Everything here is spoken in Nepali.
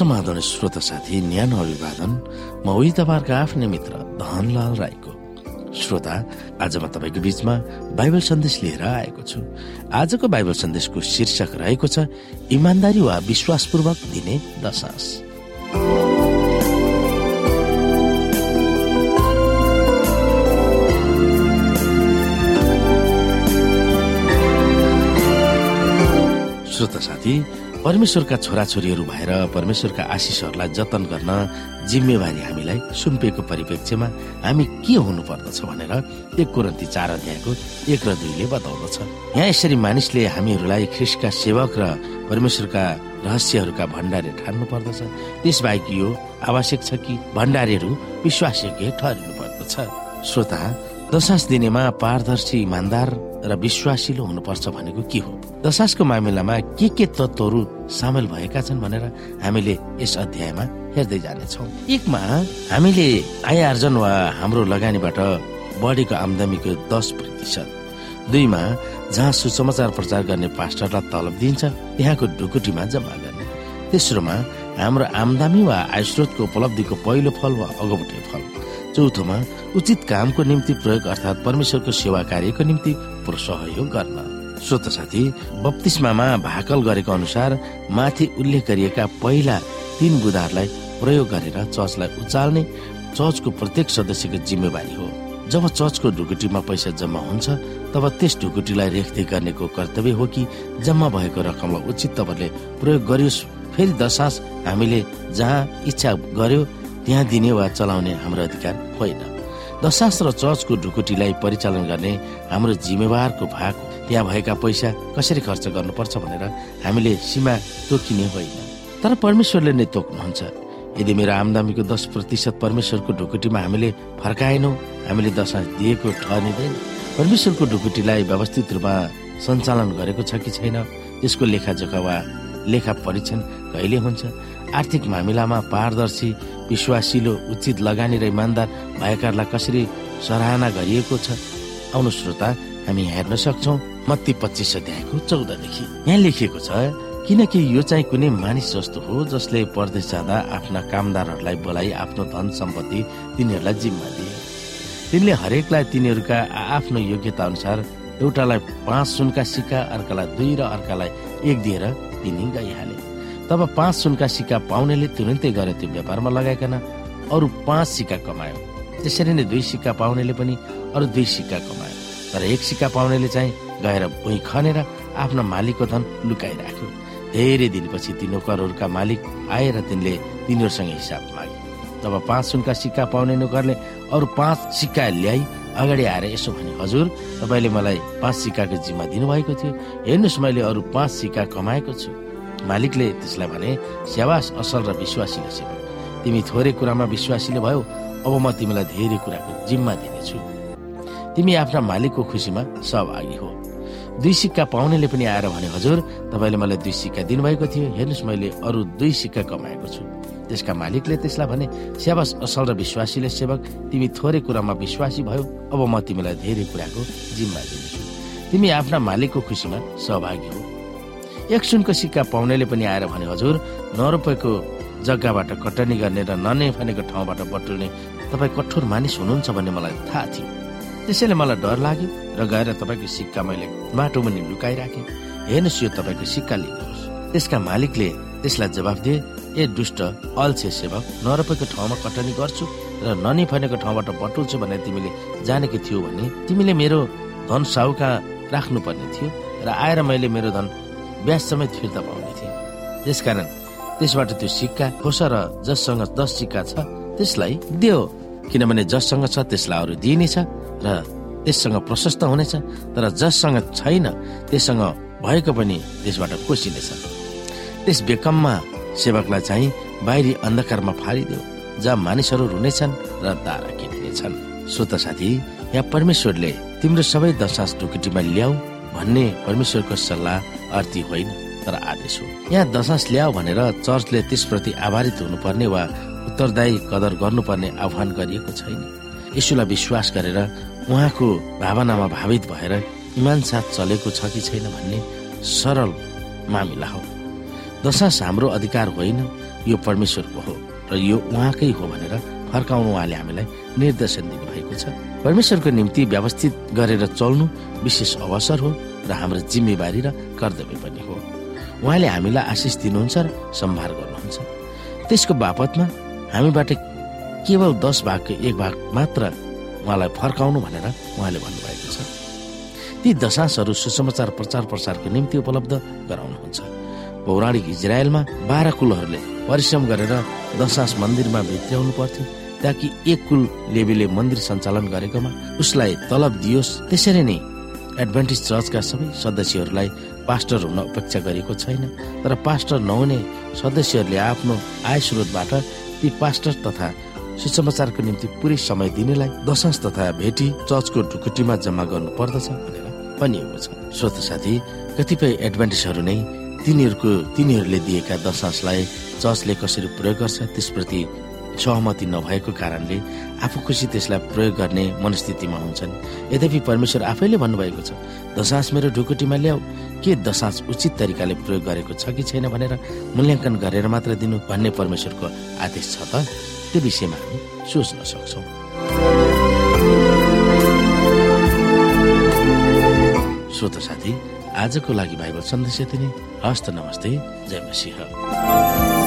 समाधान श्रोत साथी न्यानो अभिवादन म उही तपाईँहरूको आफ्नै मित्र धनलाल राईको। श्रोता आज म तपाईँको बीचमा बाइबल सन्देश लिएर आएको छु। आजको बाइबल सन्देशको शीर्षक रहेको छ इमान्दारी वा विश्वासपूर्वक दिने दशास श्रोता साथी परमेश्वरका छोराछोरीहरू भएर परमेश्वरका आशिषहरूलाई जतन गर्न जिम्मेवारी हामीलाई सुम्पिएको परिप्रेक्ष्यमा हामी के हुनु पर्दछ भनेर एक कुरन्ती चार अध्यायको एक र दुईले बताउँदछ। यहाँ यसरी मानिसले हामीहरूलाई ख्रिसका सेवक र परमेश्वरका रहस्यहरूका भण्डारे ठान्नु पर्दछ त्यसबाहेक यो आवश्यक छ कि भण्डारीहरू विश्वासयोग्य ठहरिनु पर्दछ श्रोता दशास दिनेमा पारदर्शी इमान्दार र विश्वासिलो हुनुपर्छ भनेको के हो? दशासको मामिलामा के के तत्वहरू सामेल भएका छन् भनेर हामीले यस अध्यायमा हेर्दै जानेछौ। एकमा हामीले आय आर्जन वा हाम्रो लगानीबाट बढेको आमदामीको दस प्रतिशत। दुईमा जहाँ सुसमाचार प्रचार गर्ने पास्टरलाई तलब दिन्छ त्यहाँको ढुकुटीमा जम्मा गर्ने। तेस्रोमा हाम्रो आमदामी वा आयस्रोतको उपलब्धिको पहिलो फल वा अगौटे फल। चौथोमा उचित कामको निम्ति प्रयोग अर्थात् परमेश्वरको सेवा कार्यको निम्ति सहयोग गर्न। श्रोत साथी बत्तिसमामा भाकल गरेको अनुसार माथि उल्लेख गरिएका पहिला तीन बुधाहरूलाई प्रयोग गरेर चर्चलाई उचाल्ने चर्चको प्रत्येक सदस्यको जिम्मेवारी हो। जब चर्चको ढुकुटीमा पैसा जम्मा हुन्छ तब त्यस ढुकुटीलाई रेखदेख गर्नेको कर्तव्य हो कि जम्मा भएको रकमलाई उचित तवरले प्रयोग गरियोस् फेरि दशास हामीले जहाँ इच्छा गर्यो त्यहाँ दिने वा चलाउने हाम्रो अधिकार होइन। दशास र चर्चको ढुकुटीलाई परिचालन गर्ने हाम्रो जिम्मेवारको भाग त्यहाँ भएका पैसा कसरी खर्च गर्नुपर्छ भनेर हामीले सीमा तोकिने होइन। तर परमेश्वरले नै तोक्नुहुन्छ। यदि मेरो आमदामीको दस प्रतिशत परमेश्वरको ढुकुटीमा हामीले फर्काएनौँ हामीले दशा दिएको ठहरिँदैन परमेश्वरको ढुकुटीलाई व्यवस्थित रूपमा सञ्चालन गरेको छ कि छैन त्यसको लेखाजोखा वा लेखा परीक्षण कहिले हुन्छ? आर्थिक मामिलामा पारदर्शी विश्वासिलो उचित लगानी र इमान्दार भएकाहरूलाई कसरी सराहना गरिएको छ? आउनु श्रोता हामी हेर्न सक्छौ। मत्ती पच्चिस अध्यायको चौधदेखि यहाँ लेखिएको छ किनकि यो चाहिँ कुनै मानिस जस्तो हो जसले परदेश जाँदा आफ्ना कामदारहरूलाई बोलाइ आफ्नो धन सम्पत्ति तिनीहरूलाई जिम्मा दिए। तिनले हरेकलाई तिनीहरूका आफ्नो योग्यता अनुसार एउटालाई पाँच सुनका सिक्का अर्कालाई दुई र अर्कालाई एक दिएर तिनी गइहाले। तब पाँच सुनका सिक्का पाउनेले तुरन्तै गएर त्यो व्यापारमा लगाइकन अरू पाँच सिक्का कमायो। त्यसरी नै दुई सिक्का पाउनेले पनि अरू दुई सिक्का कमायो। तर एक सिक्का पाउनेले चाहिँ गएर भुइँ खनेर आफ्ना मालिकको धन लुकाइराख्यो। धेरै दिनपछि ती नोकरहरूका मालिक आए र तिनले तिनीहरूसँग हिसाब मागे। तब पाँच सुनका सिक्का पाउने नोकरले अरू पाँच सिक्का ल्याई अगाडि आएर यसो भने हजुर तपाईँले मलाई पाँच सिक्काको जिम्मा दिनुभएको थियो। हेर्नुहोस् मैले अरू पाँच सिक्का कमाएको छु। मालिकले त्यसलाई भने स्यावास असल र विश्वासीले सेवा। तिमी थोरै कुरामा विश्वासीले भयो अब म तिमीलाई धेरै कुराको जिम्मा दिनेछु। तिमी आफ्ना मालिकको खुसीमा सहभागी हो। दुई सिक्का पाउनेले पनि आएर भने हजुर तपाईँले मलाई दुई सिक्का दिनुभएको थियो। हेर्नुहोस् मैले अरू दुई सिक्का कमाएको छु। त्यसका मालिकले त्यसलाई भने स्याबास असल र विश्वासीले सेवक तिमी थोरै कुरामा विश्वासी भयो। अब म तिमीलाई धेरै कुराको जिम्मा दिनेछु। तिमी आफ्ना मालिकको खुसीमा सहभागी हो एक सुनको सिक्का पाउनेले पनि आएर भने हजुर नरोपेको जग्गाबाट कटनी गर्ने र ननै फनेको ठाउँबाट बटुल्ने तपाईँ कठोर मानिस हुनुहुन्छ भन्ने मलाई थाहा थियो। त्यसैले मलाई डर लाग्यो र गएर तपाईँको सिक्का मैले माटो मुनि लुकाइराखेँ। हेर्नुहोस् यो तपाईँको सिक्का लिनुहोस्। त्यसका मालिकले त्यसलाई जवाफ दिए ए दुष्ट अल्छे सेवक नरोपेको ठाउँमा कटनी गर्छु र ननी फनेको ठाउँबाट बटुल्छु भने तिमीले जानेको थियो भने तिमीले मेरो धन साहुका राख्नुपर्ने थियो र आएर मैले मेरो धन ब्याज समेत फिर्ता पाउने थिए। त्यसकारण त्यसबाट त्यो सिक्का खोस र जससँग दस सिक्का छ त्यसलाई दियो। किनभने जससँग छ त्यसलाई अरू दिइनेछ। र त्यससँग प्रशस्त हुनेछ तर जससँग छैन त्यससँग भएको पनि त्यसबाट कोसिनेछ। त्यस बेकममा सेवकलाई चाहिँ बाहिरी अन्धकारमा फालिदेऊ जहाँ मानिसहरू रुनेछन् र दारा किनिनेछन्। स्वत साथी यहाँ परमेश्वरले तिम्रो सबै दशास ढुकुटीमा ल्याऊ भन्ने परमेश्वरको सल्लाह अर्थी होइन तर आदेश हो। यहाँ दशास ल्याऊ भनेर चर्चले त्यसप्रति आभारित हुनुपर्ने वा उत्तरदायी कदर गर्नुपर्ने आह्वान गरिएको छैन। यसुलाई विश्वास गरेर उहाँको भावनामा भावित भएर इमान साथ चलेको छ कि छैन भन्ने सरल मामिला हो। दशास हाम्रो अधिकार होइन यो परमेश्वरको हो र यो उहाँकै हो भनेर फर्काउनु उहाँले हामीलाई निर्देशन दिनुभएको छ। परमेश्वरको निम्ति व्यवस्थित गरेर चल्नु विशेष अवसर हो र हाम्रो जिम्मेवारी र कर्तव्य पनि हो। उहाँले हामीलाई आशिष दिनुहुन्छ र सम्भार गर्नुहुन्छ। त्यसको बापतमा हामीबाट केवल दस भागको एक भाग मात्र उहाँलाई फर्काउनु भनेर उहाँले भन्नुभएको छ। ती दशासहरू सुसमाचार प्रचार प्रसारको निम्ति उपलब्ध गराउनुहुन्छ। पौराणिक इजरायलमा बाह्र कुलहरूले परिश्रम गरेर दशास मन्दिरमा भित्र्याउनु पर्थ्यो ताकि एक कुल लेबीले मन्दिर सञ्चालन गरेकोमा उसलाई तलब दियोस्। त्यसरी नै एडभान्टेज चर्चका सबै सदस्यहरूलाई पास्टर हुन अपेक्षा गरेको छैन तर पास्टर नहुने सदस्यहरूले आफ्नो आय स्रोतबाट ती पास्टर तथा सुसमाचारको निम्ति पुरै समय दिनेलाई दशांश तथा भेटी चर्चको ढुकुटीमा जम्मा गर्नु पर्दछ भनेर भनिएको छ। श्रोत साथी कतिपय एडभान्टेजहरू नै तिनीहरूको तिनीहरूले दिएका दशांशलाई चर्चले कसरी प्रयोग गर्छ त्यसप्रति सहमति नभएको कारणले आफू खुसी त्यसलाई प्रयोग गर्ने मनस्थितिमा हुन्छन्। यद्यपि परमेश्वर आफैले भन्नुभएको छ दशांश मेरो ढुकुटीमा ल्याऊ। के दशांश उचित तरिकाले प्रयोग गरेको छ कि छैन भनेर मूल्याङ्कन गरेर मात्र दिनु भन्ने परमेश्वरको आदेश छ त? त्यो विषयमा हामी सोच्न सक्छौ। श्रोत साथी आजको लागि बाइबल सन्देश यति नै। हस्त नमस्ते। जय मसिंह।